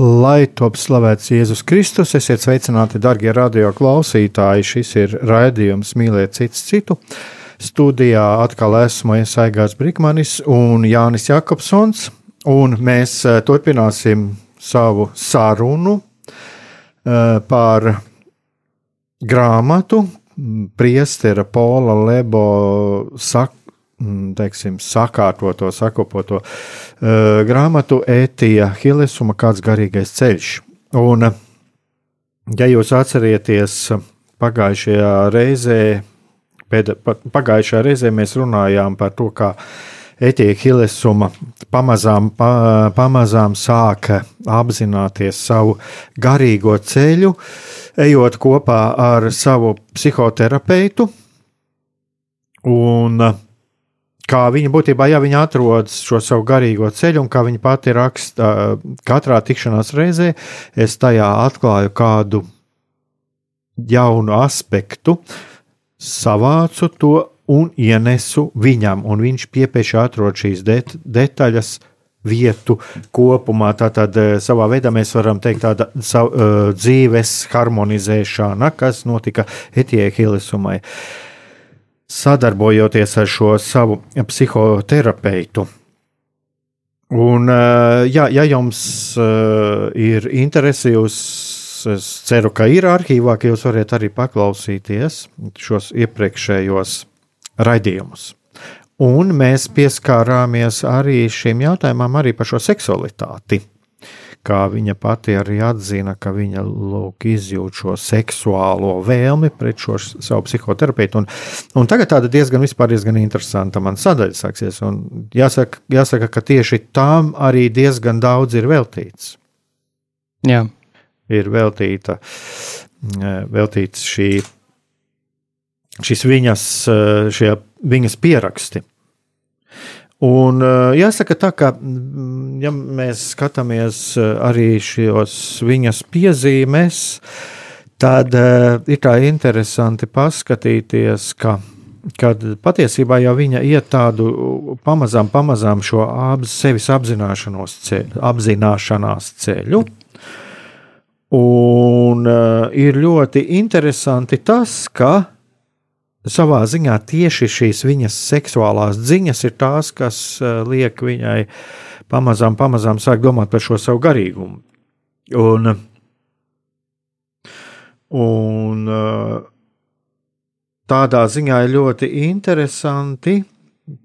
Lai top slavēts Jēzus Kristus, esiet sveicināti, darbie radio klausītāji. Šis ir raidījums Mīliet citu citu. Studijā atkal esmu Iesaigās Brīsmanis un Jānis Jakobsons, un mēs eh, turpināsim savu sarunu eh, par grāmatu Priestera Pola Lebo sak, teiksim, sakārtoto, sakopoto uh, grāmatu Ētija Hilesuma kāds garīgais ceļš. Un, ja jūs atcerieties, pagājušajā reizē, pēd, pagājušajā reizē mēs runājām par to, kā Ētija Hilesuma pamazām, pa, pamazām sāka apzināties savu garīgo ceļu, ejot kopā ar savu psihoterapeitu. Un uh, kā viņa būtībā, ja viņa atrodas šo savu garīgo ceļu, un kā viņa pati raksta, katrā tikšanās reizē, es tajā atklāju kādu jaunu aspektu, savācu to un ienesu viņam, un viņš piepieši atrod šīs det detaļas. Vietu kopumā, tātad savā veidā mēs varam teikt, tāda sav, dzīves harmonizēšana, kas notika Etijai Hilisumai. Uh, sadarbojoties ar šo savu psihoterapeitu. Un, eh, jā, ja jums eh, ir interese, jūs es ceru, ka ir arhīvā, ka jūs varat arī paklausīties šos iepriekšējos raidījumus. Un mēs pieskārāmies arī šim jautājumam, arī par šo seksualitāti kā viņa pati arī atzina, ka viņa lūk, izjūt šo seksuālo vēlmi pret šo savu psihoterapeitu. Un, un tagad tāda diezgan, diezgan interesanta man sadaļa sāksies. Jāsaka, jāsaka, ka tieši tam arī diezgan daudz ir veltīts. Jā. Ir veltīta, veltīts šī, šis viņas, šie viņas pieraksti. Un eh, jāsaka, tā, ka, mm, ja mēs skatāmies eh, arī šos viņas piezīmes, tad eh, ir tā interesanti paskatīties, ka kad patiesībā jau viņa iet tādu pamazām, pamazām šo apz, sevis apzināšanos ceļu, apzināšanās ceļu. Un uh, ir ļoti interesanti tas, ka savā ziņā tieši šīs viņas seksuālās ziņas ir tās, kas eh, liek viņai pamazām, pamazām sākt domāt par šo savu garīgumu. Un, un eh, tādā ziņā ir ļoti interesanti.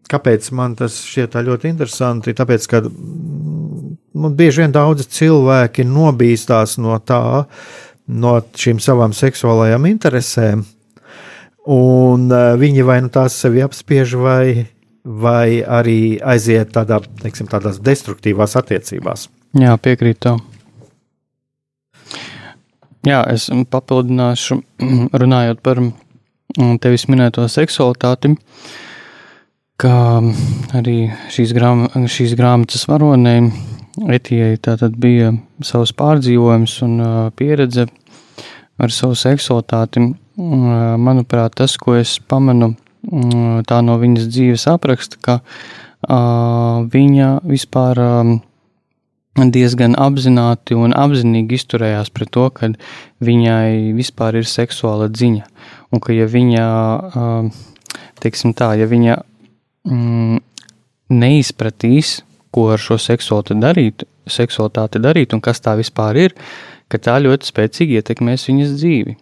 Kāpēc man tas šķiet ļoti interesanti? Tāpēc, ka nu, bieži vien daudzi cilvēki nobīstās no tā, no šīm savām seksuālajām interesēm, Un uh, viņi vai nu tās sevi apspiež, vai, vai arī aiziet tādā, teiksim, tādās destruktīvās attiecībās. Jā, piekrītu tev. Jā, es papildināšu, runājot par mm, tevis minēto seksualitāti, ka arī šīs, grām, šīs grāmatas varonei Etijai tātad bija savs pārdzīvojums un pieredze ar savu seksualitāti manuprāt, tas, ko es pamanu tā no viņas dzīves apraksta, ka viņa vispār diezgan apzināti un apzinīgi izturējās pret to, ka viņai vispār ir seksuāla dziņa. Un ka, ja viņa, teiksim tā, ja viņa mm, neizpratīs, ko ar šo seksualitāti darīt, seksualitāti darīt un kas tā vispār ir, ka tā ļoti spēcīgi ietekmēs viņas dzīvi.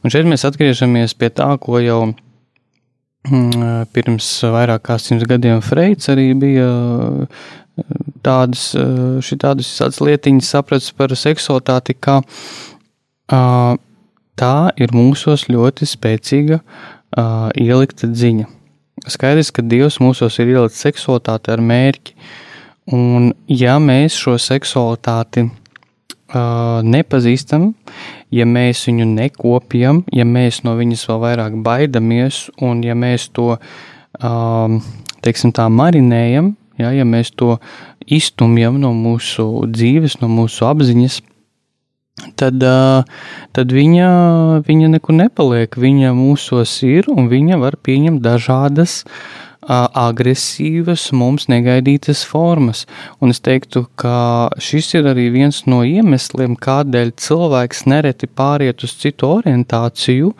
Un šeit mēs atgriežamies pie tā, ko jau mm, pirms vairāk kā simts gadiem Freids arī bija tādas, tādas lietiņas sapratis par seksualitāti, ka tā ir mūsos ļoti spēcīga ielikta dziņa. Skaidrs, ka Dievs mūsos ir ielicis seksualitāti ar mērķi, un ja mēs šo seksualitāti uh, nepazīstam, ja mēs viņu nekopjam, ja mēs no viņas vēl vairāk baidamies, un ja mēs to, uh, teiksim tā, marinējam, ja, ja mēs to iztumjam no mūsu dzīves, no mūsu apziņas, tad, tad viņa, viņa nekur nepaliek. Viņa mūsos ir un viņa var pieņemt dažādas agresīvas, mums negaidītas formas. Un es teiktu, ka šis ir arī viens no iemesliem, kādēļ cilvēks nereti pāriet uz citu orientāciju,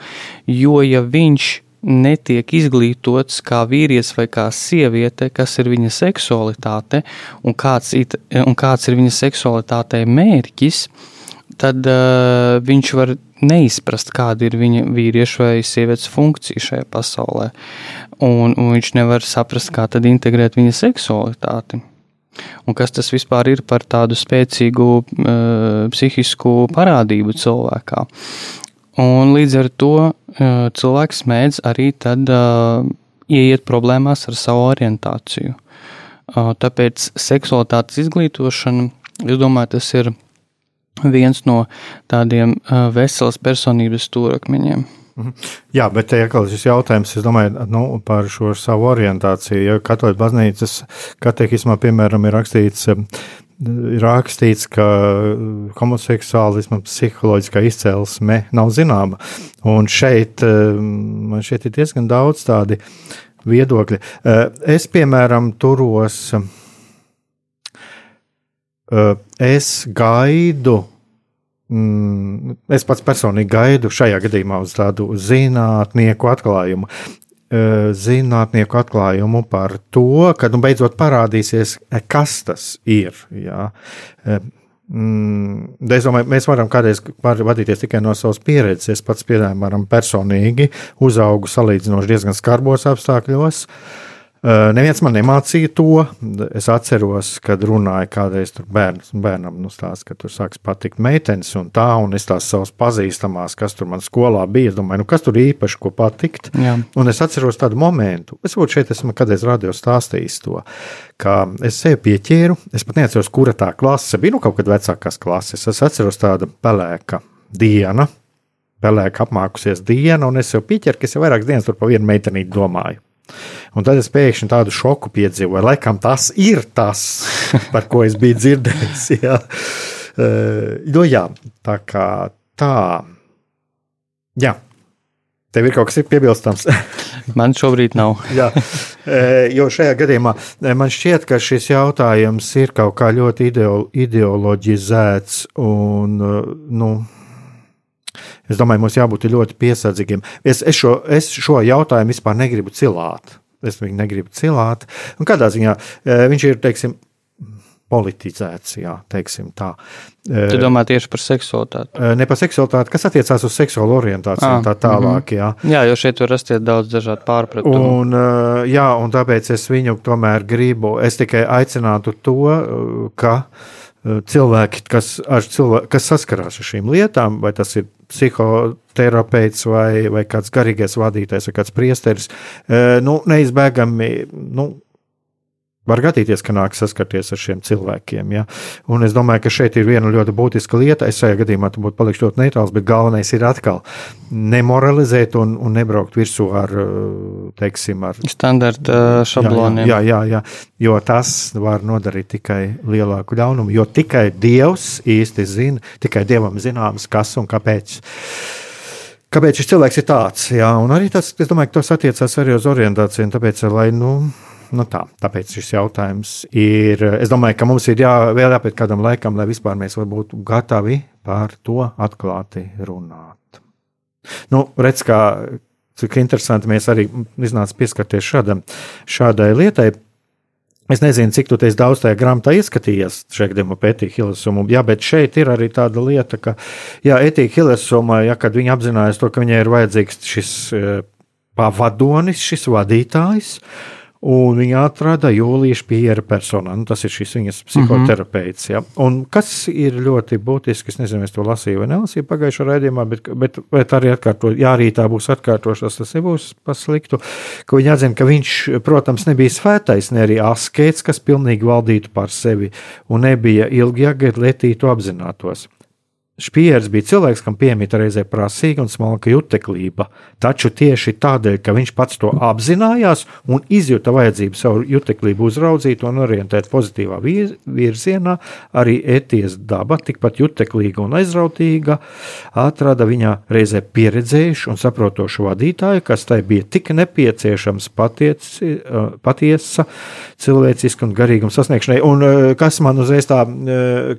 jo ja viņš netiek izglītots kā vīrietis vai kā sieviete, kas ir viņa seksualitāte un kāds, it, un kāds ir viņa seksualitātei mērķis, tad uh, viņš var neizprast, kāda ir viņa vīrieša vai sievietes funkcija šajā pasaulē. Un, un viņš nevar saprast, kā tad integrēt viņa seksualitāti. Un kas tas vispār ir par tādu spēcīgu uh, psihisku parādību cilvēkā. Un līdz ar to uh, cilvēks mēdz arī tad uh, ieiet problēmās ar savu orientāciju. Uh, tāpēc seksualitātes izglītošana, es domāju, tas ir viens no tādiem veselas personības stūrakmeņiem. Mhm. Jā, bet te atkal šis jautājums, es domāju, nu, par šo savu orientāciju. Ja katoļu baznīcas katehismā, piemēram, ir rakstīts, ir rakstīts, ka homoseksuālisma psiholoģiskā izcelsme nav zināma. Un šeit man šeit ir diezgan daudz tādi viedokļi. Es, piemēram, turos es gaidu. Mm, es pats personīgi gaidu šajā gadījumā uz tādu zinātnieku atklājumu. Zinātnieku atklājumu par to, ka nu, beidzot parādīsies, kas tas ir. Jā. Mm, es domāju, mēs varam kādreiz vadīties tikai no savas pieredzes. Es pats, piemēram, personīgi uzaugu salīdzinoši diezgan skarbos apstākļos. Uh, Neviens man nemācīja to. Es atceros, kad runāju kādreiz bērns, bērnam, nu, stāst, ka tur sāks patikt meitenes un tā, un es tās savas pazīstamās, kas tur man skolā bija. Es domāju, nu, kas tur īpaši ko patikt. Jā. Un es atceros tādu momentu, es varbūt šeit esmu kādreiz radio stāstījis to, ka es sevi pieķēru. Es pat neatceros, kura tā klase bija, nu, kaut kad vecākās klases. Es atceros tādu pelēka dienu. Pelēka apmākusies diena, un es jau pieķeru, ka es jau vairākas dienas tur pa vienu meitenīti domāju. Un tad es pēkšņi tādu šoku piedzīvoju. Laikam tas ir tas, par ko es biju dzirdējis. Jā, uh, nu, jā tā kā tā. Jā. Tev ir kaut kas piebilstams? man šobrīd nav. Jā, jo šajā gadījumā man šķiet, ka šis jautājums ir kaut kā ļoti ideoloģizēts un, nu, Es domāju, mums jābūt ļoti piesardzīgiem. Es, es, šo, es šo jautājumu vispār negribu cilāt. Es viņu negribu cilāt. Un kādā ziņā e, viņš ir, teiksim, politizēts, jā, tā. E, tu domā tieši par seksualitāti? E, ne par seksualitāti, kas attiecās uz seksuālu orientāciju un tā tālāk, jā. Mhm. Jā, jo šeit var rasties daudz dažādu pārpratumu. Un, jā, un tāpēc es viņu tomēr gribu, es tikai aicinātu to, ka cilvēki, kas, cilvēki, kas saskarās ar šīm lietām, vai tas ir psihoterapeits vai, vai kāds garīgais vadītājs vai kāds priesteris, e, nu, neizbēgami. Nu, Var gadīties, ka nāk saskarties ar šiem cilvēkiem. Ja? Un es domāju, ka šeit ir viena ļoti būtiska lieta. Es šajā gadījumā būtu palikšu ļoti neitrāls, bet galvenais ir atkal nemoralizēt un, un nebraukt virsū ar, teiksim, ar standarta šabloniem. Jā, jā, jā, jā, jo tas var nodarīt tikai lielāku ļaunumu, jo tikai Dievs īsti zina, tikai Dievam zināms, kas un kāpēc. Kāpēc šis cilvēks ir tāds? Jā, un arī tas, es domāju, ka tas attiecās arī uz orientāciju. Tāpēc, lai, nu, Nu tā, tāpēc šis jautājums ir. Es domāju, ka mums ir jā, vēl jāpēc kādam laikam, lai vispār mēs būtu gatavi par to atklāti runāt. Nu, redz, kā, cik interesanti mēs arī iznāca pieskarties šādam, šādai lietai. Es nezinu, cik esi daudz tajā grāmatā ieskatījies šajā gadījumā pētīt Hilsumu. Jā, bet šeit ir arī tāda lieta, ka, jā, etika Hilsumā, ja kad viņi apzinājās to, ka viņai ir vajadzīgs šis pavadonis, šis vadītājs, uh, Un viņa atrada Jūlijas Piera personā. Nu, tas ir šis viņas psihoterapeits. Ja. Un kas ir ļoti būtiski, es nezinu, es to lasīju vai nelasīju pagājušajā raidījumā, bet, bet, bet arī atkārtot, ja arī tā būs atkārtošās, tas nebūs pasliktu, ka viņa atzina, ka viņš, protams, nebija svētais, ne arī askēts, kas pilnīgi valdītu pār sevi, un nebija ilgi jāgaida, lai to apzinātos. Špieris bija cilvēks, kam piemīta reizē prasīga un smalka juteklība, taču tieši tādēļ, ka viņš pats to apzinājās un izjuta vajadzību savu juteklību uzraudzīt un orientēt pozitīvā virzienā, arī Etijas daba, tikpat juteklīga un aizrautīga, atrada viņā reizē pieredzējušu un saprotošu vadītāju, kas tai bija tik nepieciešams patieci, patiesa, cilvēciska un garīguma sasniegšanai. Un kas man uzreiz tā,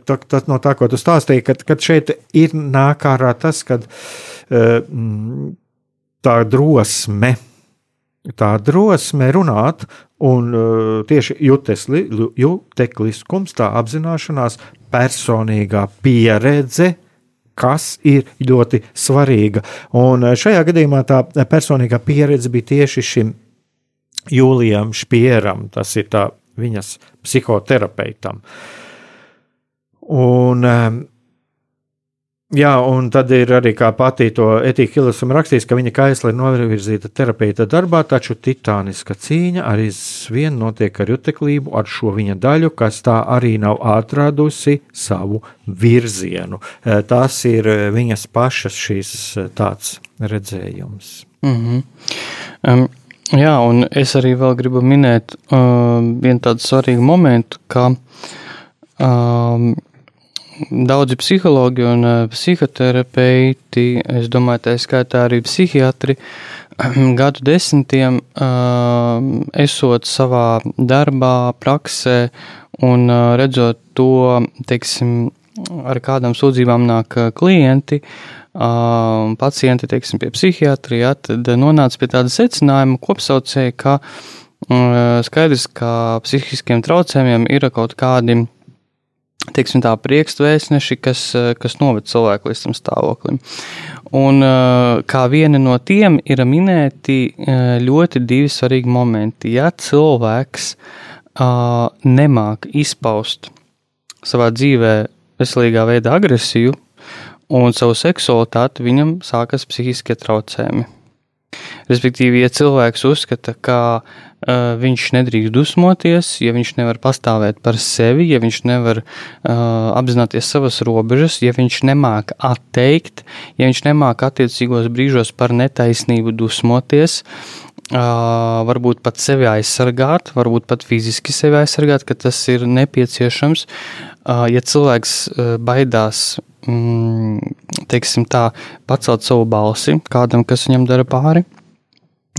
tā, tā no tā, ko tu stāstīji, kad, kad šeit ir nāk ārā tas, ka eh, tā drosme, tā drosme runāt, un eh, tieši jutesli, jutekliskums, tā apzināšanās, personīgā pieredze, kas ir ļoti svarīga. Un eh, šajā gadījumā tā personīgā pieredze bija tieši šim Jūlijam Špieram, tas ir tā viņas psihoterapeitam. Un Jā, un tad ir arī kā pati to Etika Hilesam rakstījis, ka viņa kaisla ir novirzīta terapeita darbā, taču titāniska cīņa arī vien notiek ar juteklību, ar šo viņa daļu, kas tā arī nav atradusi savu virzienu. Eh, tas ir eh, viņas pašas šīs eh, tāds redzējums. Mm -hmm. um. Jā, un es arī vēl gribu minēt uh, vienu tādu svarīgu momentu, ka um, daudzi psihologi un uh, psihoterapeiti, es domāju, tā skaitā arī psihiatri, gadu desmitiem uh, esot savā darbā, praksē un uh, redzot to, teiksim, ar kādām sūdzībām nāk klienti, uh, pacienti, teiksim, pie psihiatrija, tad nonāca pie tāda secinājuma kopsaucēja, ka uh, skaidrs, ka psihiskiem traucējumiem ir kaut kādi teiksim, tā priekšvēstneši, kas, eh, kas noved cilvēku līdz tam stāvoklim. Un eh, kā viena no tiem ir minēti eh, ļoti divi svarīgi momenti. Ja cilvēks nemāk izpaust savā dzīvē veselīgā veidā agresiju un savu seksualitāti, viņam sākas psihiskie traucējumi. Respektīvi, ja cilvēks uzskata, ka uh, viņš nedrīkst dusmoties, ja viņš nevar pastāvēt par sevi, ja viņš nevar uh, apzināties savas robežas, ja viņš nemāk atteikt, ja viņš nemāk attiecīgos brīžos par netaisnību dusmoties, Uh, varbūt pat sevi aizsargāt, varbūt pat fiziski sevi aizsargāt, ka tas ir nepieciešams. Uh, ja cilvēks uh, baidās mm, teiksim tā, pacelt savu balsi kādam, kas viņam dara pāri.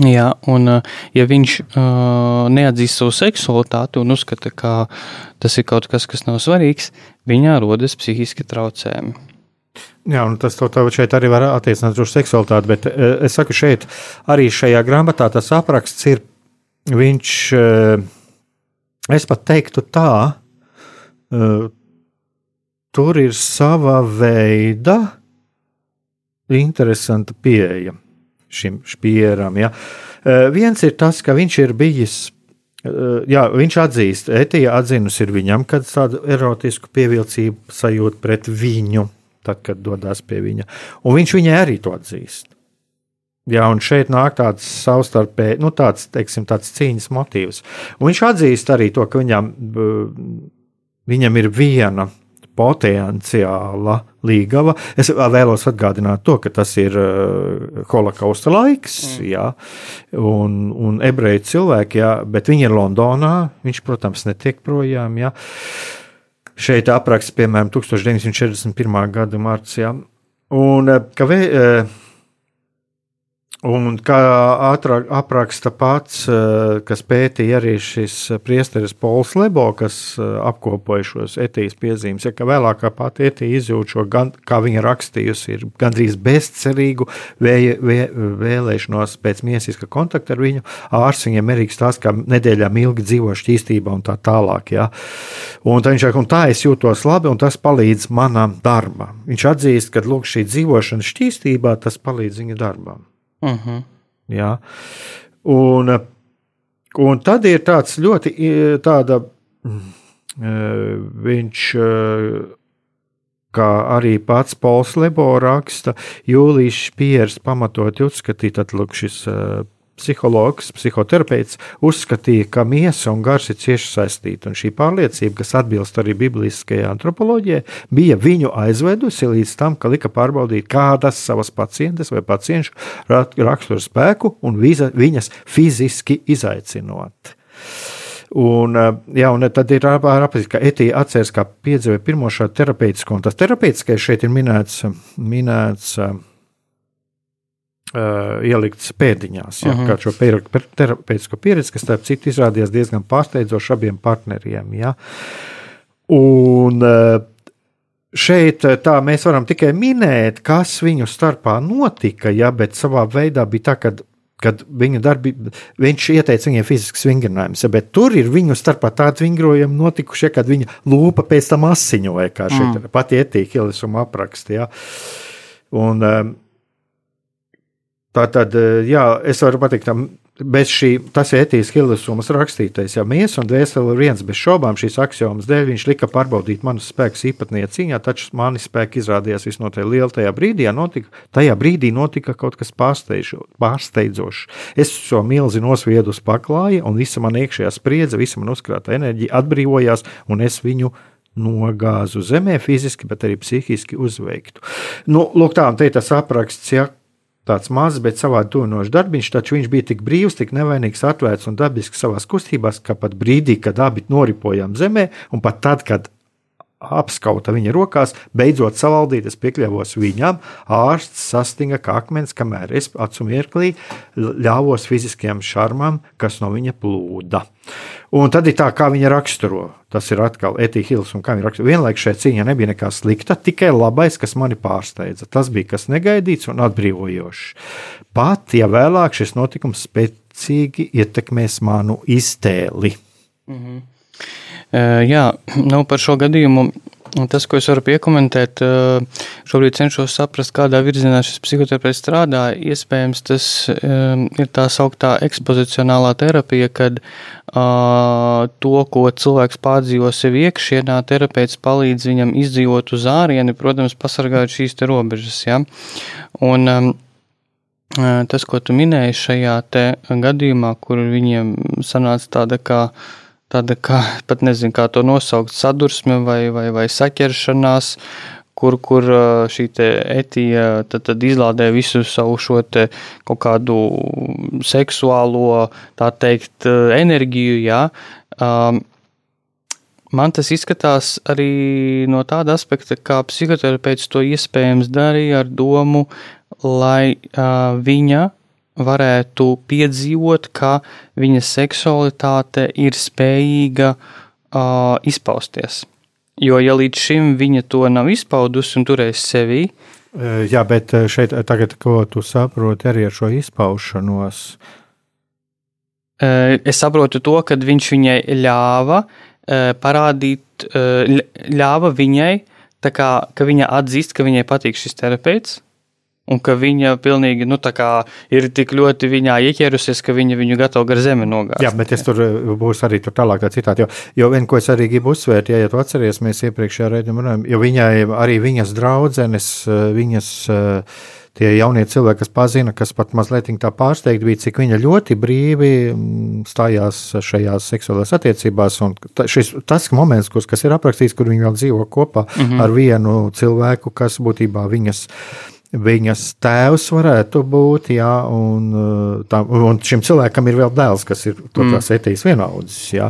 Jā, un ja viņš uh, neatzīst savu seksualitāti un uzskata, ka tas ir kaut kas, kas nav svarīgs, viņā rodas psihiski traucējumi. Jā, un tas to šeit arī var attiecināt uz seksualitāti, bet uh, es saku, šeit arī šajā grāmatā tas apraksts ir, viņš, es pat teiktu tā, tur ir sava veida interesanta pieeja šim spieram. Ja. Uh, viens ir tas, ka viņš ir bijis. Uh, jā, viņš atzīst, Etija atzinusi viņam, kad tādu erotisku pievilcību sajūt pret viņu, tad, kad dodas pie viņa. Un viņš viņai arī to atzīst. Jā, un šeit nāk tāds savstarpēji, nu, tāds, teiksim, tāds cīņas motīvs. Un viņš atzīst arī to, ka viņam, viņam ir viena potenciāla līgava. Es vēlos atgādināt to, ka tas ir holokausta laiks, mm. jā, un, un ebreju cilvēki, jā, bet viņi ir Londonā, viņš, protams, netiek projām, jā. Šeit apraksts, piemēram, 1941. gada marts, jā, un ka vē, Un kā ātrāk apraksta pats, eh, kas pētīja arī šis priesteris Pols Lebo, kas eh, apkopoja šos etijas piezīmes, ja ka vēlākā pati etija izjūt šo, gan, kā viņa rakstījusi, ir gandrīz bezcerīgu vēja, vē, vēlēšanos pēc miesiska kontakta ar viņu. Ārsts viņam arī stāsta, ka nedēļām ilgi dzīvo šķīstībā un tā tālāk. Ja. Un tā viņš saka, un tā es jūtos labi, un tas palīdz manam darbam. Viņš atzīst, ka lūk, šī dzīvošana šķīstībā, tas palīdz viņa darbam. Uh -huh. Jā. Un, un tad ir tāds ļoti tāda, viņš, kā arī pats Pols Lebo raksta, Jūlijas Piers pamatot uzskatīt, tad lūk šis psihologs, psihoterapeits uzskatīja, ka miesa un gars ir cieši saistīti. Un šī pārliecība, kas atbilst arī bibliskajai antropoloģijai, bija viņu aizvedusi līdz tam, ka lika pārbaudīt kādas savas pacientes vai pacientu rakstura spēku un viza, viņas fiziski izaicinot. Un, jā, un tad ir apziņā, ka Etija atceras, kā piedzīvoja pirmo šādu terapeitisko, un tas terapeitiskais šeit ir minēts, minēts Uh, ieliktas pēdiņās, ja, uh -huh. kā šo terapeitisko pieredzi, kas, starp citu, izrādījās diezgan pārsteidzoši abiem partneriem. Ja. Un uh, šeit tā mēs varam tikai minēt, kas viņu starpā notika, ja, bet savā veidā bija tā, ka kad viņa darbi, viņš ieteica viņiem fiziskas vingrinājumus, bet tur ir viņu starpā tādi vingrojumi notikuši, ja, kad viņa lūpa pēc tam asiņoja, kā šeit mm. pati etīka ielisuma apraksta. Ja. Un, um, Tā tad, eh, jā, es varu pateikt, bez šī, tas ir Etijas Hildesumas rakstītais, ja miesa un dvēsele ir viens, bez šaubām šīs axiomas dēļ viņš lika pārbaudīt manus spēkus īpatnējā cīņā, taču mani spēki izrādījās visnotaļ lieli tajā brīdī, notika, tajā brīdī notika kaut kas pārsteidzošs. Es šo milzi nosviedu uz paklāja, un visa man iekšējā spriedze, visa man uzkrāta enerģija atbrīvojās, un es viņu nogāzu zemē fiziski, bet arī psihiski uzveiktu. Nu, lūk, tā, un te ir tas apraksts, ja, tāds mazs, bet savādi tuvinošs darbiņš, taču viņš bija tik brīvs, tik nevainīgs, atvērts un dabisks savā kustībās, ka pat brīdī, kad abi noripojām zemē, un pat tad, kad apskauta viņa rokās, beidzot savaldīt, es piekļāvos viņam, ārsts sastinga kā akmens, kamēr es acu mirklī ļāvos fiziskajam šarmam, kas no viņa plūda. Un tad ir tā, kā viņa raksturo. Tas ir atkal viņa raksturo. Vienlaikus šajā cīņā nebija nekā slikta, tikai labais, kas mani pārsteidza. Tas bija kas negaidīts un atbrīvojošs. Pat ja vēlāk šis notikums spēcīgi ietekmēs manu iztēli. Mm -hmm. Jā, nu par šo gadījumu tas, ko es varu piekomentēt, šobrīd cenšos saprast, kādā virzienā šis psihoterapeits strādā. Iespējams, tas ir tā sauktā ekspozicionālā terapija, kad to, ko cilvēks pārdzīvo sev iekšienā, terapeits palīdz viņam izdzīvot uz ārieni, protams, pasargājot šīs te robežas. Ja? Un, Tas, ko tu minēji šajā gadījumā, kur viņiem sanāca tāda kā uh, tāda, kā, pat nezinu, kā to nosaukt, sadursme vai, vai, vai saķeršanās, kur, kur šī etija tad, tad izlādē visu savu šo kaut kādu seksuālo, tā teikt, enerģiju, jā. Um, man tas izskatās arī no tāda aspekta, kā psihoterapeits to iespējams darīja ar domu, lai uh, viņa varētu piedzīvot, ka viņa seksualitāte ir spējīga uh, izpausties. Jo, ja līdz šim viņa to nav izpaudusi un turēs sevī, Jā, bet šeit, tagad, ko tu saproti arī ar šo izpaušanos? Es saprotu to, ka viņš viņai ļāva parādīt, ļāva viņai, kā, ka viņa atzīst, ka viņai patīk šis terapeits, Un ka viņa pilnīgi, nu, ir tik ļoti viņā ieķērusies, ka viņa viņu gatava gar zemi nogāzt. Jā, bet es tur eh, būšu arī tur tālāk tā citāti. Jo, jo vien, ko es arī gribu uzsvērt, ja, ja tu atceries, mēs iepriekšējā raidījumā runājām, jo viņai arī viņas draudzenes, eh, viņas eh, tie jaunie cilvēki, kas pazina, kas pat mazliet tā pārsteigti bija, cik viņa ļoti brīvi mm, stājās šajās seksuālās attiecībās. Šis, tas moments, kur, kas ir aprakstīts, kur viņi vēl dzīvo kopā mm -hmm. ar vienu cilvēku, kas būtībā viņas viņas tēvs varētu būt, jā, un, tā, un šim cilvēkam ir vēl dēls, kas ir tās mm. etijas vienaudzis. Jā.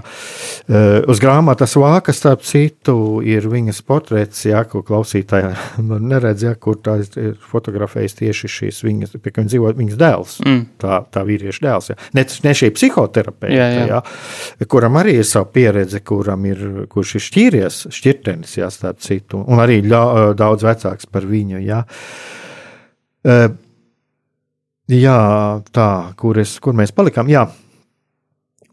Uz grāmatas vāka, starp citu, ir viņas portrets, jā, ko klausītāji neredz, jā, kur tā ir fotografējis tieši šīs viņas, pie kā viņa dzīvo, viņas dēls, mm. tā, tā vīrieša dēls. Jā. Ne, ne šī psihoterapeita, jā, jā. Jā, kuram arī ir savu pieredze, kuram ir, kurš ir šķīries, šķirtenis, jā, starp citu, un arī ļa, daudz vecāks par viņu, jā. Uh, jā, tā, kur, es, kur mēs palikām. Jā.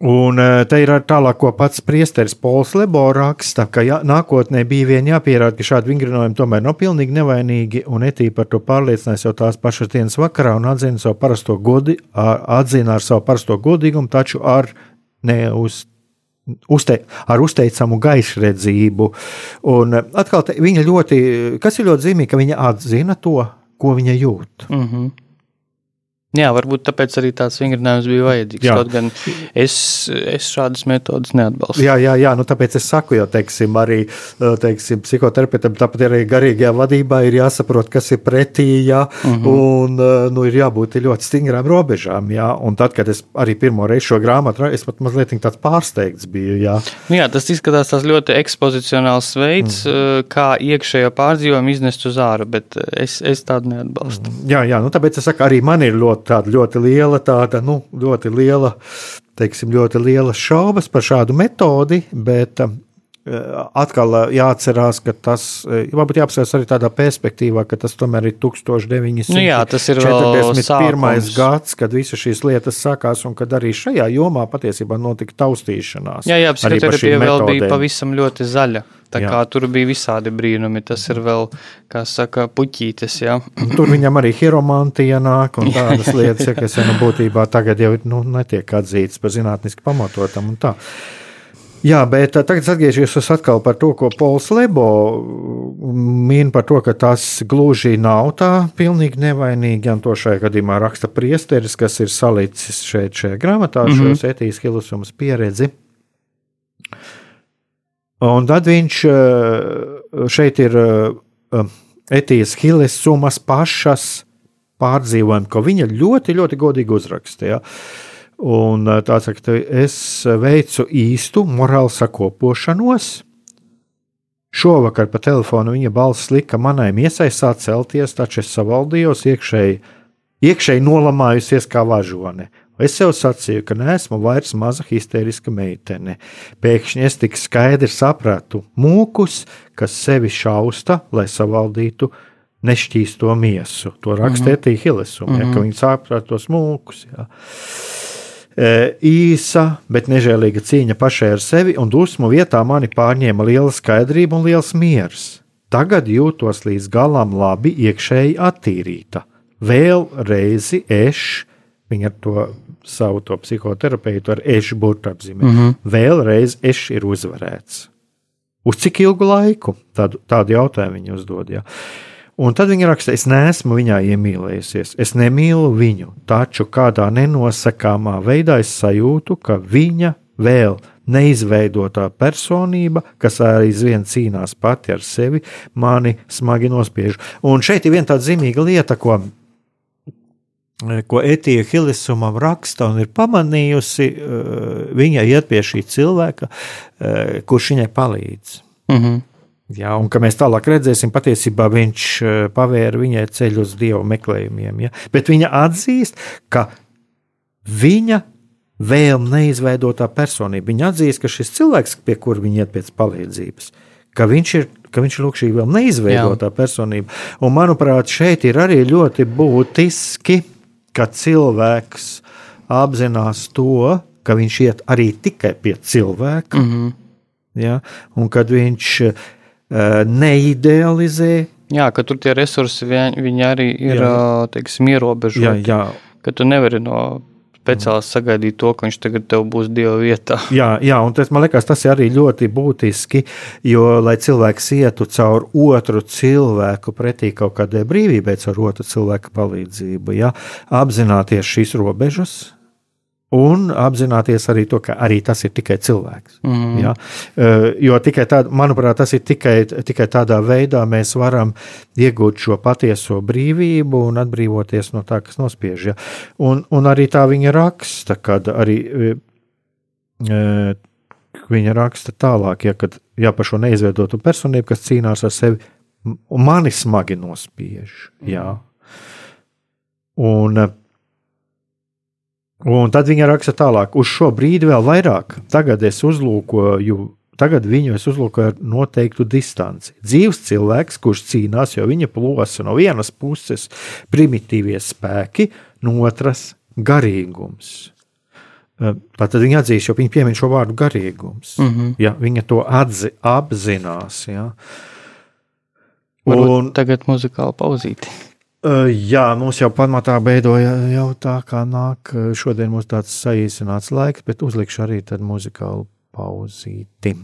Un te ir tālāk, ko pats priesteris Pols Lebo raksta, ka jā, nākotnē bija vien jāpierāda, ka šādi vingrinājumi tomēr nav pilnīgi nevainīgi, un etī par to pārliecinājās jau tās pašas dienas vakarā un atzina savu parasto godi, atzina ar savu parasto godīgumu, taču ar neuz uzte, ar uzteicamu gaišredzību. Un atkal, te, viņa ļoti, kas ir ļoti zīmīgi, ka viņa atzina to, ko viņa jūt. Mm -hmm. Jā, varbūt tāpēc arī tāds vingrinājums bija vajadzīgs. Jā. Kaut gan es, es šādas metodas neatbalstu. Jā, jā, jā nu tāpēc es saku, jo teiksim, arī teiksim, psihoterapeitam, tāpat arī garīgajā vadībā ir jāsaprot, kas ir pretī, jā, uh mhm. -huh. un nu, ir jābūt ļoti stingrām robežām. Jā, un tad, kad es arī pirmo reizi šo grāmatu, es pat mazliet tāds pārsteigts biju. Jā, nu, jā tas izskatās tas ļoti ekspozicionāls veids, uh mhm. -huh. kā iekšējo pārdzīvojumu iznest uz āru, bet es, es tādu neatbalstu. Jā, jā, nu tāpēc es saku, arī man ir ļoti tāda ļoti liela, tāda, nu, ļoti liela, teiksim, ļoti liela šaubas par šādu metodi, bet um, atkal uh, jāatcerās, ka tas uh, varbūt jāapsvērš arī tādā perspektīvā, ka tas tomēr ir 1941. Nu jā, tas ir 41. gads, kad visas šīs lietas sākās un kad arī šajā jomā patiesībā notika taustīšanās. Jā, jā, psihoterapija vēl bija pavisam ļoti zaļa. Tā jā. kā tur bija visādi brīnumi, tas ir vēl, kā saka, puķītes. Jā. Tur viņam arī hieromantija nāk un tādas lietas, ja, kas jau nu, būtībā tagad jau nu, netiek atzītas par zinātniski pamatotam un tā. Jā, bet tagad atgriežos atkal par to, ko Pols Lebo min par to, ka tas gluži nav tā pilnīgi nevainīgi. Un to šajā gadījumā raksta priesteris, kas ir salicis šeit šajā grāmatā, mm -hmm. šo etijas hilusumas pieredzi. Un tad viņš eh, šeit ir eh, Etijas Hiles summas pašas pārdzīvojumi, ko viņa ļoti, ļoti godīgi uzrakstīja. Un eh, tā saka, es veicu īstu morālu sakopošanos. Šovakar pa telefonu viņa balss lika manai miesai sākt celties, taču es savaldījos iekšēji, iekšēji nolamājusies kā važone. Es sev sacīju, ka neesmu vairs maza histēriska meitene. Pēkšņi es tik skaidri sapratu mūkus, kas sevi šausta, lai savaldītu nešķīsto miesu. To raksta Etija mhm. Hilesum, mm -hmm. ka mhm. viņi saprata tos mūkus. Ja. E, īsa, bet nežēlīga cīņa pašai ar sevi un dusmu vietā mani pārņēma liela skaidrība un liels miers. Tagad jūtos līdz galam labi, iekšēji attīrīta. Vēl reizi es, viņa to savu to psihoterapeitu ar ešu apzīmē. Mm -hmm. Vēlreiz eš ir uzvarēts. Uz cik ilgu laiku? Tādu, tādu jautājumu viņa uzdod. Ja. Un tad viņa raksta, es neesmu viņā iemīlējusies, es nemīlu viņu, taču kādā nenosakāmā veidā es sajūtu, ka viņa vēl neizveidotā personība, kas aizvien cīnās pati ar sevi, mani smagi nospiež. Un šeit ir viena tāda zīmīga lieta, ko ko Etija Hilisumam raksta un ir pamanījusi, eh, viņa iet pie šī cilvēka, eh, kurš viņai palīdz. Mm -hmm. Jā, un kā mēs tālāk redzēsim, patiesībā viņš eh, pavēra viņai ceļu uz dievu meklējumiem. Ja? Bet viņa atzīst, ka viņa vēl neizveidotā personība, viņa atzīst, ka šis cilvēks, pie kura viņa iet pēc palīdzības, ka viņš ir ka viņš ir šī vēl neizveidotā Jā. personība. Un, manuprāt, šeit ir arī ļoti būtiski ka cilvēks apzinās to, ka viņš iet arī tikai pie cilvēka, mm -hmm. ja, un kad viņš uh, neidealizē. Jā, ka tur tie resursi viņi, viņi arī ir jā. teiksim, ierobežoti. Jā, jā. Ka tu nevari no speciāli sagaidīt to, ka viņš tagad tev būs dieva vietā. Jā, jā un tas man liekas, tas ir arī ļoti būtiski, jo, lai cilvēks ietu caur otru cilvēku pretī kaut kādai brīvībai, caur otru cilvēku palīdzību, ja, apzināties šīs robežas. Un apzināties arī to, ka arī tas ir tikai cilvēks. Mhm. Ja? Eh, Jo tikai tādā, manuprāt, tas ir tikai, tikai tādā veidā mēs varam iegūt šo patieso brīvību un atbrīvoties no tā, kas nospiež. Ja? Un, un arī tā viņa raksta, kad arī e, e, viņa raksta tālāk, ja, kad, ja par šo neizveidotu personību, kas cīnās ar sevi, un mani smagi nospiež. Jā. Un, e, un tad viņa raksta tālāk, uz šo brīdi vēl vairāk. Tagad es uzlūkoju, tagad viņu es uzlūkoju ar noteiktu distanci. Dzīves cilvēks, kurš cīnās, jo viņa plosa no vienas puses primitīvie spēki, no otras garīgums. E, Tātad viņa atzīst, jo viņa piemin šo vārdu garīgums. Mm -hmm. Ja, viņa to atzi, apzinās. Ja. Un Un, tagad muzikāla pauzīte. Uh, jā, mums jau pamatā beidoja jau tā, kā nāk. Šodien mums tāds saīsināts laiks, bet uzlikšu arī tādu muzikālu pauzīti.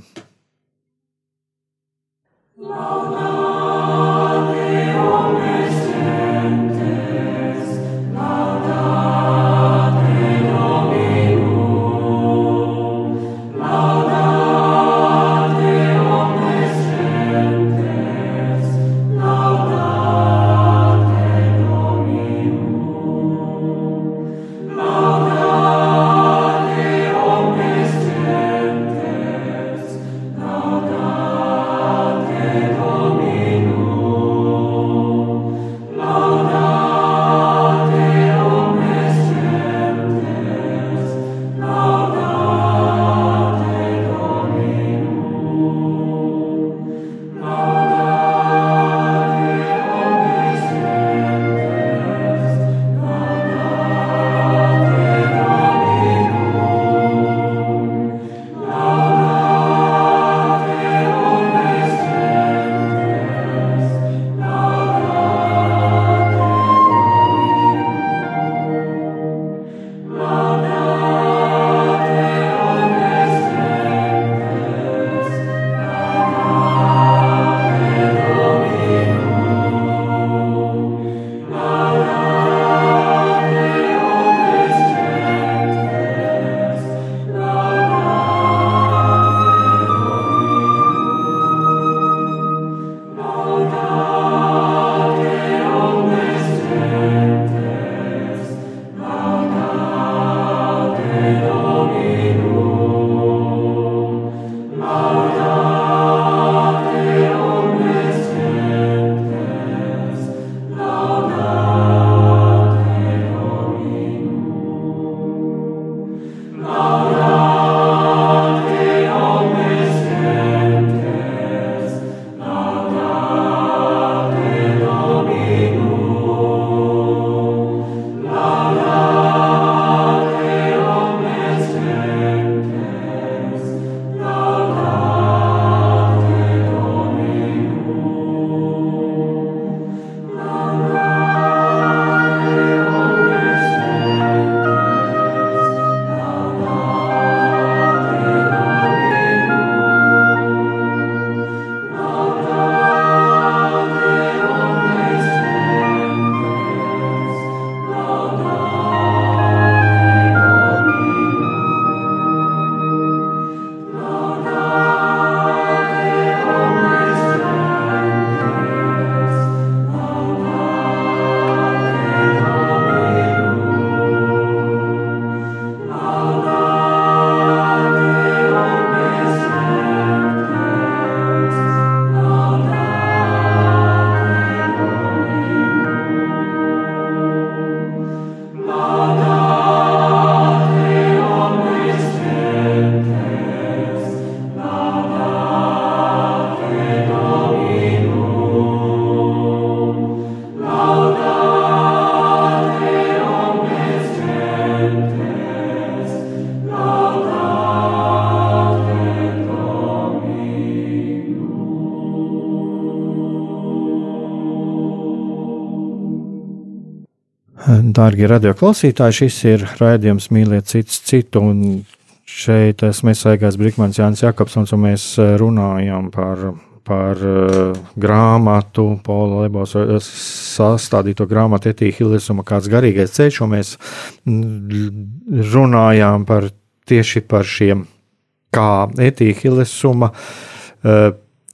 Dārgie radioklausītāji, šis ir raidījums Mīliet citus citu. Šeit esmu es Aigās Brīsmans, Jānis Jakobsons, un mēs runājam par par uh, grāmatu, Paula Lebos sastādīto grāmatu Etīha Hilesuma kāds garīgais ceļš, un mēs runājām par tieši par šiem, kā Etīha Hilesuma uh,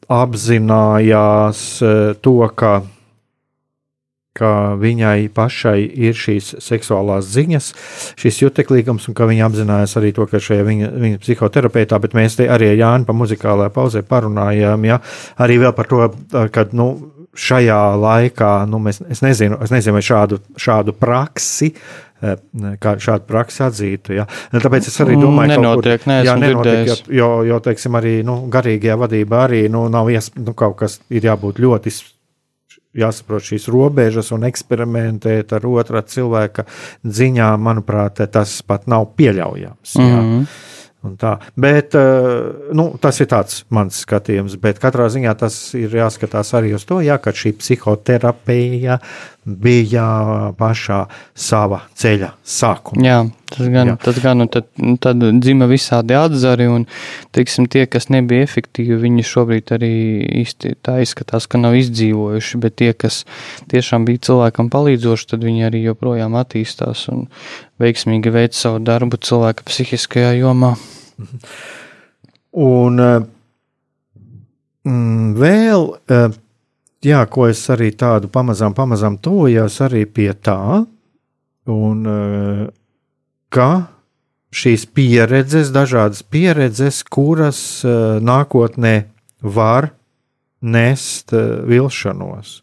apzinājās uh, to, ka ka viņai pašai ir šīs seksuālās ziņas, šis juteklīgums, un ka viņa apzinājās arī to, ka šajā viņa, viņa psihoterapeitā, bet mēs te arī Jāni pa muzikālajā pauzē parunājām, ja, arī vēl par to, ka, nu, šajā laikā, nu, mēs, es nezinu, es nezinu, vai šādu, šādu praksi eh, kā šādu praksi atzītu. Ja. Tāpēc es arī domāju, ka nenotiek, kur, jā, nenotiek jo, jo, jo, teiksim, arī nu, garīgajā vadībā arī nu, nav iespējams, nu, kaut kas ir jābūt ļoti jāsaprot šīs robežas un eksperimentēt ar otrā cilvēka ziņām, manuprāt, tas pat nav pieļaujams. Mm -hmm. Bet eh, nu, tas ir mans skatījums. Bet katrā ziņā tas ir jāskatās arī uz to, jā, ka šī psihoterapija bija pašā sava ceļa sākumā. Jā, tas gan, jā. Tas gan tad, tad dzima visādi atzari, un teiksim, tie, kas nebija efektīvi, viņi šobrīd arī īsti tā izskatās, ka nav izdzīvojuši, bet tie, kas tiešām bija cilvēkam palīdzoši, tad viņi arī joprojām attīstās un veiksmīgi veic savu darbu cilvēka psihiskajā jomā. Un eh, mm, vēl, eh, jā, ko es arī tādu pamazām, pamazām tojos arī pie tā, un eh, ka šīs pieredzes, dažādas pieredzes, kuras nākotnē var nest vilšanos.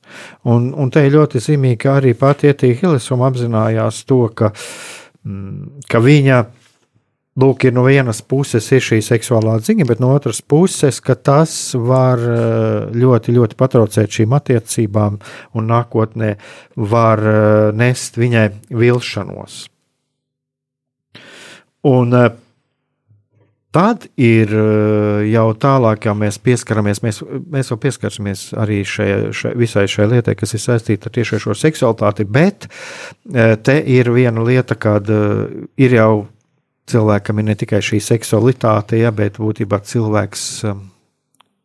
Un, un te ļoti zīmīgi, ka arī pati Ietīja Hilesuma apzinājās to, ka, mm, ka viņa lūk, ir no vienas puses ir šī seksuālā ziņa, bet no otras puses, ka tas var eh, ļoti, ļoti patraucēt šīm attiecībām un nākotnē var eh, nest viņai vilšanos. Un eh, Tad ir jau tālāk, ja mēs pieskaramies, mēs, mēs jau pieskarsimies arī šai, šai, visai šai lietai, kas ir saistīta tieši ar šo seksualitāti, bet te ir viena lieta, kad ir jau cilvēkam ir ne tikai šī seksualitāte, ja, bet būtībā cilvēks um,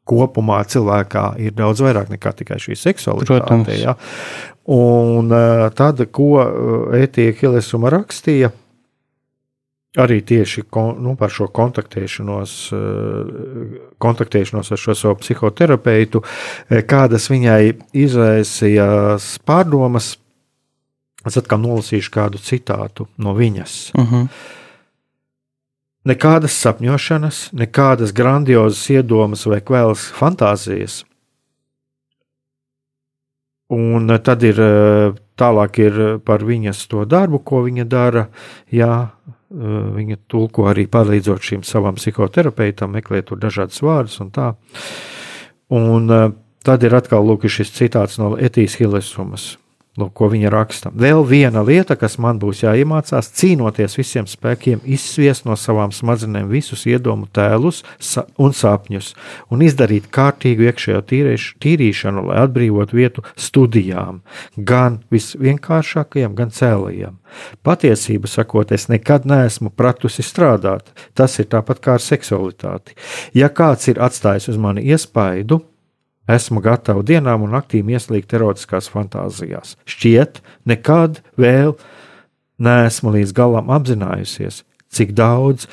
kopumā cilvēkā ir daudz vairāk nekā tikai šī seksualitāte. Protams. Ja. Un tad, ko Ētija uh, Hilesuma rakstīja, arī tieši kon, nu, par šo kontaktēšanos, uh, kontaktēšanos ar šo savu psihoterapeitu, kādas viņai izraisīja pārdomas. Es atkal nolasīšu kādu citātu no viņas. Uh mhm. -huh. Nekādas sapņošanas, nekādas grandiozas iedomas vai kvēlas fantāzijas. Un tad ir tālāk ir par viņas to darbu, ko viņa dara. Jā, viņa tulko arī palīdzot šim savam psihoterapeitam, meklēt tur dažādas vārdus un tā. Un tad ir atkal lūk, šis citāts no Etijas Hilesumas. Lūk, ko viņa raksta. Vēl viena lieta, kas man būs jāiemācās, cīnoties visiem spēkiem, izsviest no savām smadzenēm visus iedomu tēlus un sapņus, un izdarīt kārtīgu iekšējo tīrīš, tīrīšanu, lai atbrīvotu vietu studijām, gan visvienkāršākajām, gan cēlajām. Patiesību sakot, es nekad neesmu pratusi strādāt. Tas ir tāpat kā ar seksualitāti. Ja kāds ir atstājis uz mani iespaidu, Esmu gatava dienām un naktīm ieslīgt erotiskās fantāzijās. Šķiet, nekad vēl neesmu līdz galam apzinājusies, cik daudz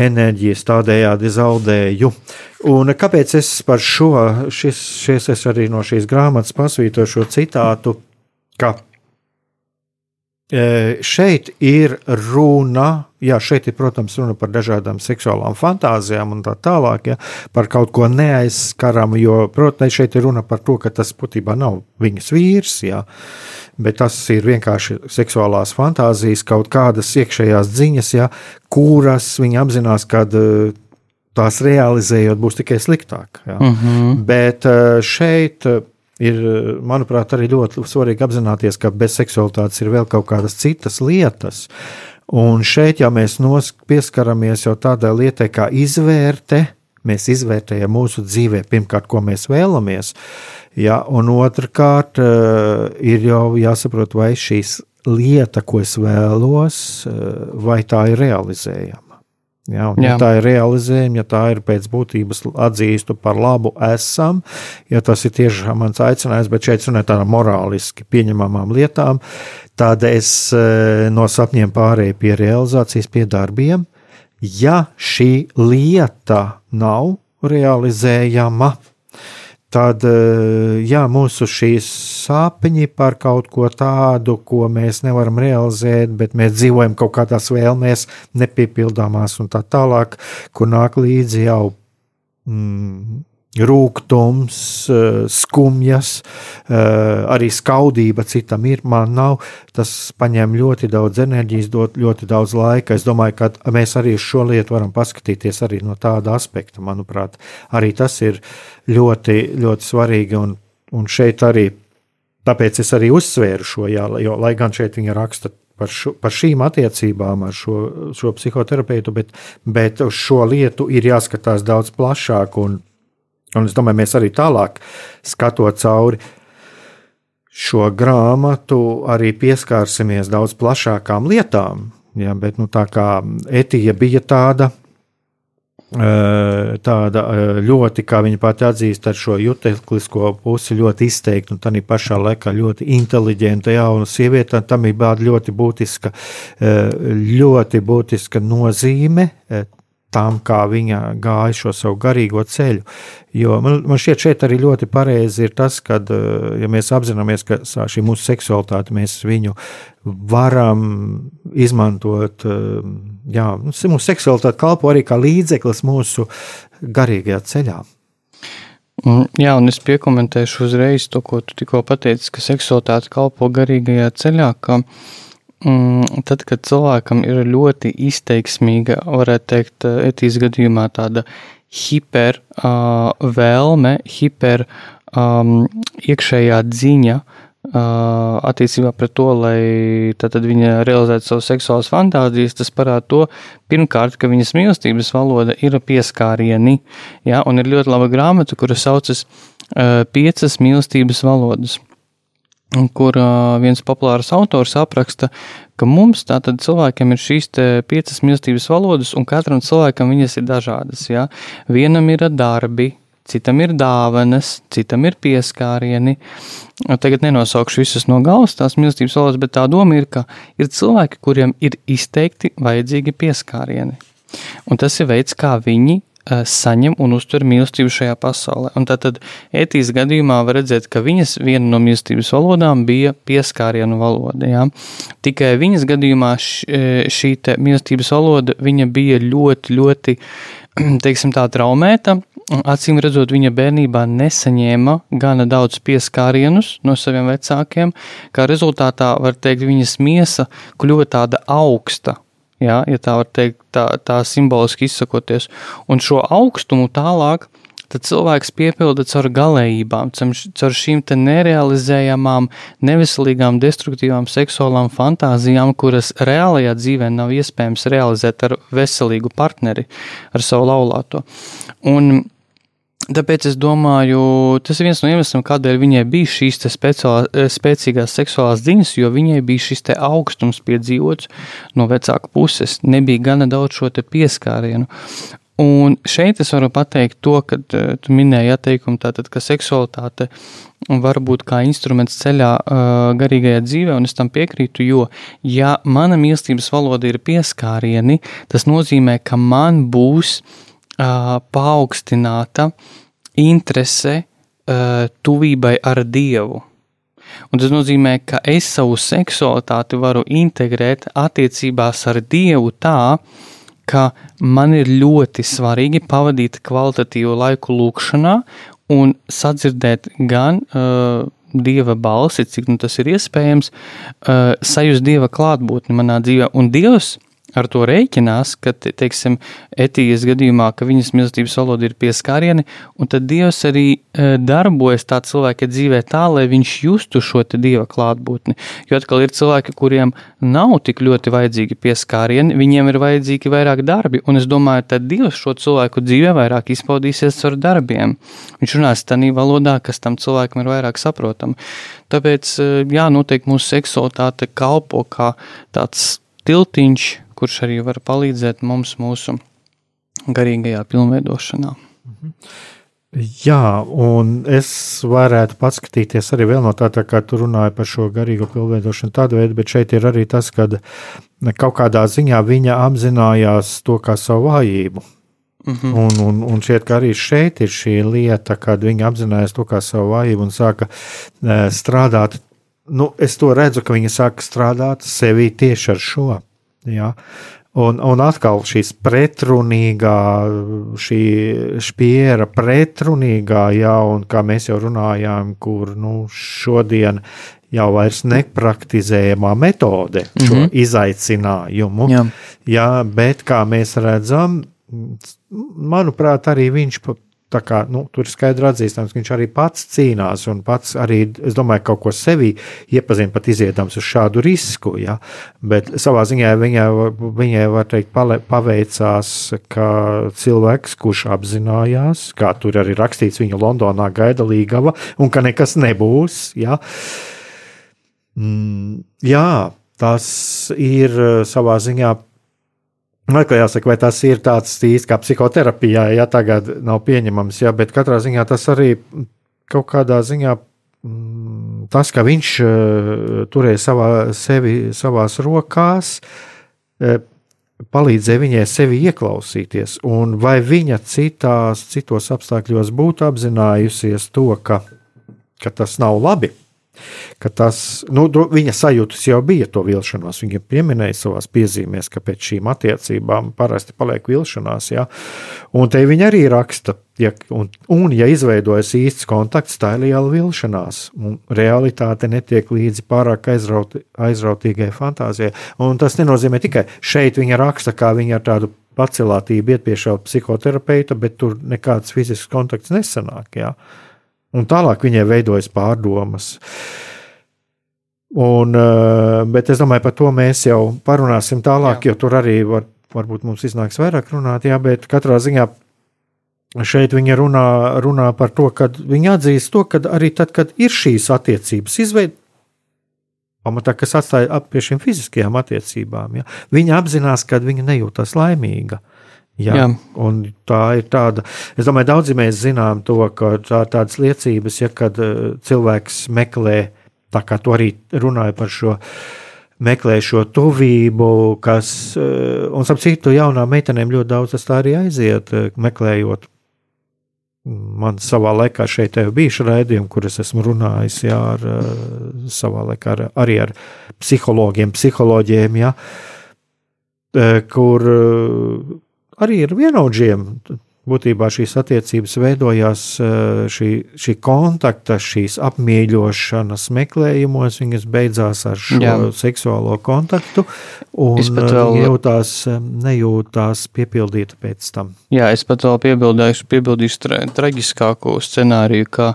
enerģijas tādējādi zaudēju. Un kāpēc es par šo, šis, šis es arī no šīs grāmatas pasvītoju šo citātu, ka šeit ir runa Jā, šeit ir, protams, runa par dažādām seksuālām fantāzijām un tā tālāk, ja, par kaut ko neaizskaramu, jo, protams, šeit ir runa par to, ka tas būtībā nav viņas vīrs, jā, bet tas ir vienkārši seksuālās fantāzijas, kaut kādas iekšējās ziņas, jā, kuras viņa apzinās, kad eh, tās realizējot būs tikai sliktāk. Jā. Mm -hmm. Bet eh, šeit ir, manuprāt, arī ļoti svarīgi apzināties, ka bez seksualitātes ir vēl kaut kādas citas lietas. Un šeit, ja mēs pieskaramies jau tādai lietai kā izvērte, mēs izvērtējam mūsu dzīvē, pirmkārt, ko mēs vēlamies, ja, un otrkārt, eh, ir jau jāsaprot, vai šīs lieta, ko es vēlos, eh, vai tā ir realizējama. Ja, ja tā ir realizējama, ja tā ir pēc būtības atzīstu par labu, esam, ja tas ir tiešām mans aicinājums, bet šeit runājot par morāliski pieņemamām lietām, tad es e, no sapņiem pārēju pie realizācijas, pie darbiem. Ja šī lieta nav realizējama, tad eh, jā, mūsu šīs sapņi par kaut ko tādu, ko mēs nevaram realizēt, bet mēs dzīvojam kaut kādās vēlmēs, nepiepildāmās un tā tālāk, kur nāk līdzi jau mm, rūkums, eh, skumjas, eh, arī skaudība citam ir, man nav. Tas paņem ļoti daudz enerģijas, dod ļoti daudz laika. Es domāju, ka mēs arī šo lietu varam paskatīties arī no tāda aspekta. Manuprāt, arī tas ir ļoti, ļoti svarīgi. Un, un šeit arī, tāpēc es arī uzsvēru šo, jā, jo, lai gan šeit viņa raksta par, šo, par šīm attiecībām ar šo, šo psihoterapeitu, bet, bet uz šo lietu ir jāskatās daudz plašāk. Un, Un es domāju, mēs arī tālāk skatot cauri šo grāmatu, arī pieskārsimies daudz plašākām lietām. Ja, bet nu, tā kā etija bija tāda, tāda ļoti, kā viņa pati atzīst, ar šo juteklisko pusi ļoti izteikti, un tā pašā laikā ļoti inteliģenta jauna sieviete. Tam ir ļoti būtiska, ļoti būtiska nozīme tam, kā viņa gāja šo savu garīgo ceļu. Jo man, man šķiet, šeit arī ļoti pareizi ir tas, ka, eh, ja mēs apzināmies, ka šī mūsu seksualitāte, mēs viņu varam izmantot, eh, jā, mūsu seksualitāte kalpo arī kā līdzeklis mūsu garīgajā ceļā. Jā, un es piekomentēšu uzreiz to, ko tu tikko pateici, ka seksualitāte kalpo garīgajā ceļā, ka uh, tad, kad cilvēkam ir ļoti izteiksmīga, varētu teikt, etīs gadījumā tāda hiper uh, hiper um, iekšējā dziņa uh, attiecībā pret to, lai tad viņa realizētu savas seksuālas fantāzijas, tas parāda to, pirmkārt, ka viņas mīlestības valoda ir pieskārieni, ja, un ir ļoti laba grāmata, kura saucas uh, Piecas mīlestības valodas kur viens populārs autors apraksta, ka mums, tātad cilvēkiem, ir šīs piecas mīlestības valodas, un katram cilvēkam viņas ir dažādas. Ja? Vienam ir darbi, citam ir dāvanas, citam ir pieskārieni. Tagad nenosaukšu visus no galvas tās mīlestības valodas, bet tā doma ir, ka ir cilvēki, kuriem ir izteikti vajadzīgi pieskārieni. Un tas ir veids, kā viņi saņem un uztver mīlestību šajā pasaulē. Un tad etīs gadījumā var redzēt, ka viņas viena no mīlestības valodām bija pieskārienu valoda. Ja? Tikai viņas gadījumā šī mīlestības valoda bija ļoti, ļoti, teiksim tā, traumēta. Acīm redzot, viņa bērnībā nesaņēma gana daudz pieskārienus no saviem vecākiem, kā rezultātā, var teikt, viņas miesa kļuva tāda augsta, ja, ja tā var teikt, tā, tā simboliski izsakoties. Un šo augstumu tālāk tad cilvēks piepilda caur galējībām, caur šīm nerealizējamām, neveselīgām, destruktīvām seksuālām fantāzijām, kuras reālajā dzīvē nav iespējams realizēt ar veselīgu partneri, ar savu laulāto. Un Tāpēc es domāju, tas ir viens no iemesliem, kādēļ viņai bija šīs speciālā, eh, spēcīgās seksuālās ziņas, jo viņai bija šis augstums piedzīvots no vecāka puses. Nebija gana daudz šo pieskārienu. Un šeit es varu pateikt to, ka eh, tu minēji atteikumu, tātad, ka seksualitāte var būt kā instruments ceļā uh, garīgajā dzīvē, un es tam piekrītu, jo, ja mana mīlestības valoda ir pieskārieni, tas nozīmē, ka man būs uh, paaugstināta uh, interese uh, tuvībai ar Dievu. Un tas nozīmē, ka es savu seksualitāti varu integrēt attiecībās ar Dievu tā, ka man ir ļoti svarīgi pavadīt kvalitatīvu laiku lūkšanā un sadzirdēt gan uh, Dieva balsi, cik nu tas ir iespējams, uh, sajust Dieva klātbūtni manā dzīvē. Un Dievs ar to rēķinās, ka, teiksim, etijas gadījumā, ka viņas mīlestības valoda ir pieskārieni, un tad Dievs arī e, darbojas tā cilvēka dzīvē tā, lai viņš justu šo Dieva klātbūtni. Jo atkal ir cilvēki, kuriem nav tik ļoti vajadzīgi pieskārieni, viņiem ir vajadzīgi vairāk darbi, un es domāju, tad Dievs šo cilvēku dzīvē vairāk izpaudīsies ar darbiem. Viņš runās tādā valodā, kas tam cilvēkam ir vairāk saprotama. Tāpēc, e, jā, noteikti mūsu seksualitāte kalpo kā tāds tiltiņš, kurš arī var palīdzēt mums mūsu garīgajā pilnveidošanā. Jā, un es varētu paskatīties arī vēl no tā, tā kā tu runāji par šo garīgo pilnveidošanu tādu veidu, bet šeit ir arī tas, ka kaut kādā ziņā viņa apzinājās to kā savu vājību. Mm -hmm. un, un, un šķiet, ka arī šeit ir šī lieta, kad viņa apzinājās to kā savu vājību un sāka e, strādāt. Nu, es to redzu, ka viņa sāka strādāt sevī tieši ar šo. Ja? Un, un atkal šīs pretrunīgā, šī spiera pretrunīgā, jā, un kā mēs jau runājām, kur nu, šodien jau vairs nepraktizējamā metode šo mm -hmm. izaicinājumu. Jā. jā, bet kā mēs redzam, manuprāt, arī viņš Kā, nu, tur ir skaidri atzīstams, ka viņš arī pats cīnās un pats arī, es domāju, kaut ko sevī iepazīst, pat izietams uz šādu risku. Ja? Bet savā ziņā viņai, viņai var teikt, pale, paveicās, ka cilvēks, kurš apzinājās, kā tur arī rakstīts, viņa Londonā gaida līgava un ka nekas nebūs. Ja? Mm, jā, tas ir savā ziņā Atkal jāsaka, vai tas ir tāds īsts kā psihoterapijā, ja tagad nav pieņemams, ja, bet katrā ziņā tas arī kaut kādā ziņā mm, tas, ka viņš uh, turēja savā, sevi savās rokās, uh, palīdzēja viņai sevi ieklausīties, un vai viņa citās, citos apstākļos būtu apzinājusies to, ka, ka tas nav labi ka tas, nu, viņa sajūtas jau bija to vilšanos. Viņa pieminēja savā piezīmēs, ka pēc šīm attiecībām parasti paliek vilšanās. Ja? Un te viņa arī raksta, ja, un, un ja izveidojas īsts kontakts, tā ir liela vilšanās. Un realitāte netiek līdzi pārāk aizraut, aizrautīgai fantāzijai. Un tas nenozīmē tikai šeit viņa raksta, kā viņa ar tādu pacelātību iet pie šā psihoterapeita, bet tur nekāds fizisks kontakts nesanāk. Ja? Un tālāk viņai veidojas pārdomas. Un, eh, bet es domāju, par to mēs jau parunāsim tālāk, jā. jo tur arī var, varbūt mums iznāks vairāk runāt. Jā, bet katrā ziņā šeit viņa runā, runā par to, ka viņa atzīst to, ka arī tad, kad ir šīs attiecības izveidota, pamatā, kas atstāja ap pie šīm fiziskajām attiecībām, ja, viņa apzinās, ka viņa nejūtas laimīga. Ja? Jā. Un tā ir tāda, es domāju, daudzi mēs zinām to, ka tā tādas liecības, ja kad uh, cilvēks meklē, tā kā tu arī runāji par šo, meklē šo tuvību, kas, uh, un ap citu jaunām meitenēm ļoti daudz tas tā arī aiziet, uh, meklējot. Man savā laikā šeit bija raidījumi, kur es esmu runājis jā, ar, savā laikā ar, arī ar psihologiem, psiholoģiem, jā, kur arī ar vienaudžiem. Būtībā šīs attiecības veidojās eh, šī, šī kontakta, šīs apmīļošanas meklējumos, viņas beidzās ar šo Jā. seksuālo kontaktu, un vēl... jūtās, eh, nejūtās piepildīta pēc tam. Jā, es pat vēl piebildīšu, piebildīšu tra traģiskāko scenāriju, ka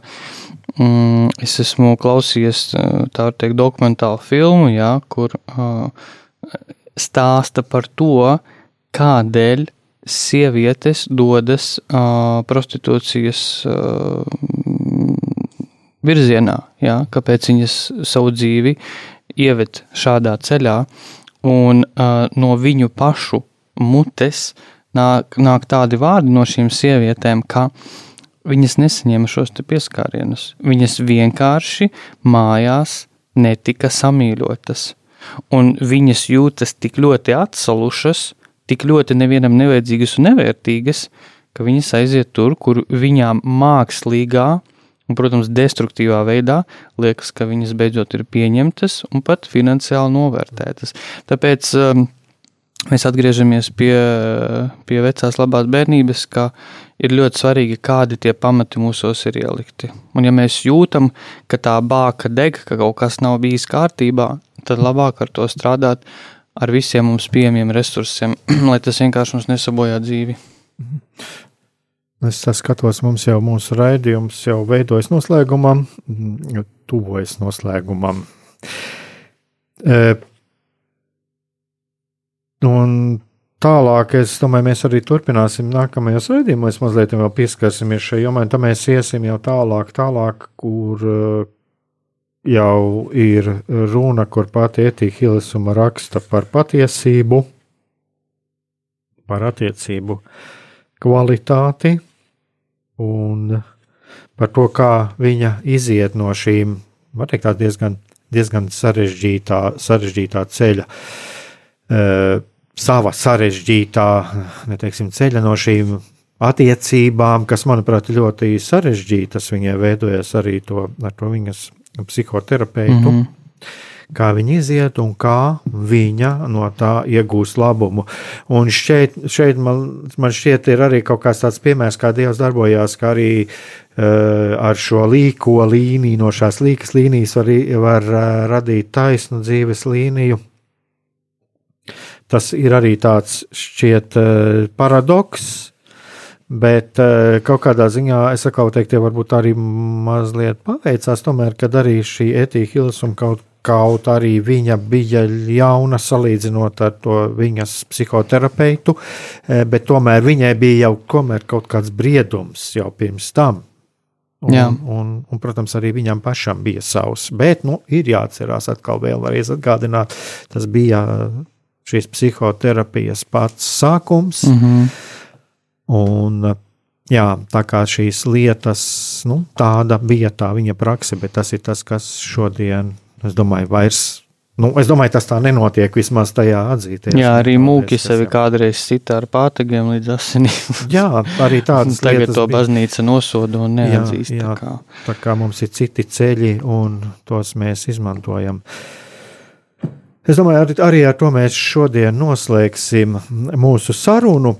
mm, es esmu klausījies eh, tā teikt dokumentālu filmu, jā, kur uh, stāsta par to, kādēļ sievietes dodas uh, prostitūcijas uh, virzienā, jā, kāpēc viņas savu dzīvi ieved šādā ceļā, un uh, no viņu pašu mutes nāk, nāk tādi vārdi no šīm sievietēm, ka viņas nesaņēma šos pieskārienus. Viņas vienkārši mājās netika samīļotas, un viņas jūtas tik ļoti atsalušas, tik ļoti nevienam nevajadzīgas un nevērtīgas, ka viņas aiziet tur, kur viņām mākslīgā un, protams, destruktīvā veidā liekas, ka viņas beidzot ir pieņemtas un pat finansiāli novērtētas. Tāpēc um, mēs atgriežamies pie, pie vecās labās bērnības, ka ir ļoti svarīgi, kādi tie pamati mūsos ir ielikti. Un ja mēs jūtam, ka tā bāka deg, ka kaut kas nav bijis kārtībā, tad labāk ar to strādāt, ar visiem mums pieejamiem resursiem, lai tas vienkārši mums nesabojā dzīvi. Mhm. Es skatos, mums jau mūsu raidījums jau veidojas noslēgumam, tuvojas noslēgumam. E, un tālāk, es domāju, mēs arī turpināsim nākamajos raidījumos, mazliet vēl pieskarsimies šai jomai, tad mēs iesim jau tālāk, tālāk, kur jau ir runa, kur pati Etīna Hilesuma raksta par patiesību, par attiecību kvalitāti un par to, kā viņa iziet no šīm, var teikt, diezgan, diezgan sarežģītā, sarežģītā ceļa. Uh, sava sarežģītā neteiksim, ceļa no šīm attiecībām, kas, manuprāt, ļoti sarežģītas. Viņai veidojas arī to, ar to viņas psihoterapeitu. Mm -hmm kā viņa iziet un kā viņa no tā iegūs labumu. Un šeit, šeit man, man šķiet, ir arī kaut kāds tāds piemērs, kā Dievs darbojās, kā arī uh, ar šo līko līniju, no šās līkas līnijas var, var uh, radīt taisnu dzīves līniju. Tas ir arī tāds šķiet uh, paradoks, Bet uh, kaut kādā ziņā es atkal teiktu, varbūt arī mazliet paveicās, tomēr, kad arī šī etīka Hilsuma kaut, kaut arī viņa bija jauna salīdzinot ar to viņas psihoterapeitu, uh, bet tomēr viņai bija jau tomēr kaut kāds briedums jau pirms tam. Un, Jā. un, un, un, protams, arī viņam pašam bija savs. Bet nu, ir jāatcerās, atkal vēlreiz atgādināt, tas bija šīs psihoterapijas pats sākums. Mm -hmm Un, jā, tā kā šīs lietas, nu, tāda bija tā viņa prakse, bet tas ir tas, kas šodien, es domāju, vairs. Nu, es domāju, tas tā nenotiek vismaz tajā atzīties. Jā, arī mūki sevi jau... kādreiz sita ar pātagiem līdz asinīm. jā, arī tādas Tagad to bija. baznīca nosoda un neatzīst. Jā, jā, tā, kā. tā kā mums ir citi ceļi un tos mēs izmantojam. Es domāju, arī, arī ar to mēs šodien noslēgsim mūsu sarunu.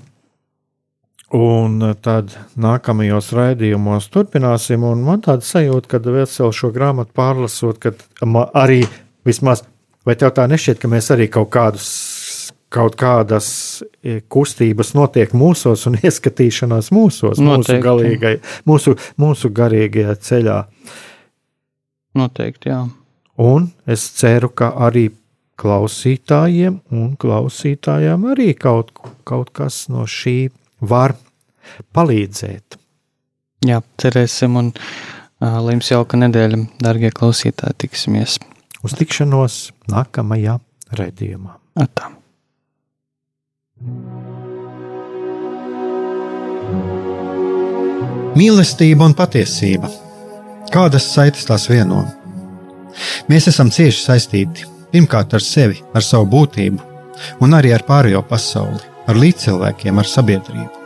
Un tad nākamajos raidījumos turpināsim. Man tāda sajūta, ka vēl šo grāmatu pārlasot, ka arī vismaz, vai tev tā nešķiet, ka mēs arī kaut kādus. Kaut kādas e, kustības notiek mūsos un ieskatīšanās mūsos, Noteikti. mūsu, galīgai, mūsu, mūsu garīgajā ceļā. Noteikti, jā. Un es ceru, ka arī klausītājiem un klausītājām arī kaut, kaut kas no šī var palīdzēt. Jā, cerēsim, un uh, lai jums jauka nedēļa, darbie klausītāji, tiksimies. Uz tikšanos nākamajā raidījumā. Atā. Mīlestība un patiesība. Kādas saites tās vieno? Mēs esam cieši saistīti pirmkārt ar sevi, ar savu būtību, un arī ar pārējo pasauli ar līdzcilvēkiem, ar sabiedrību.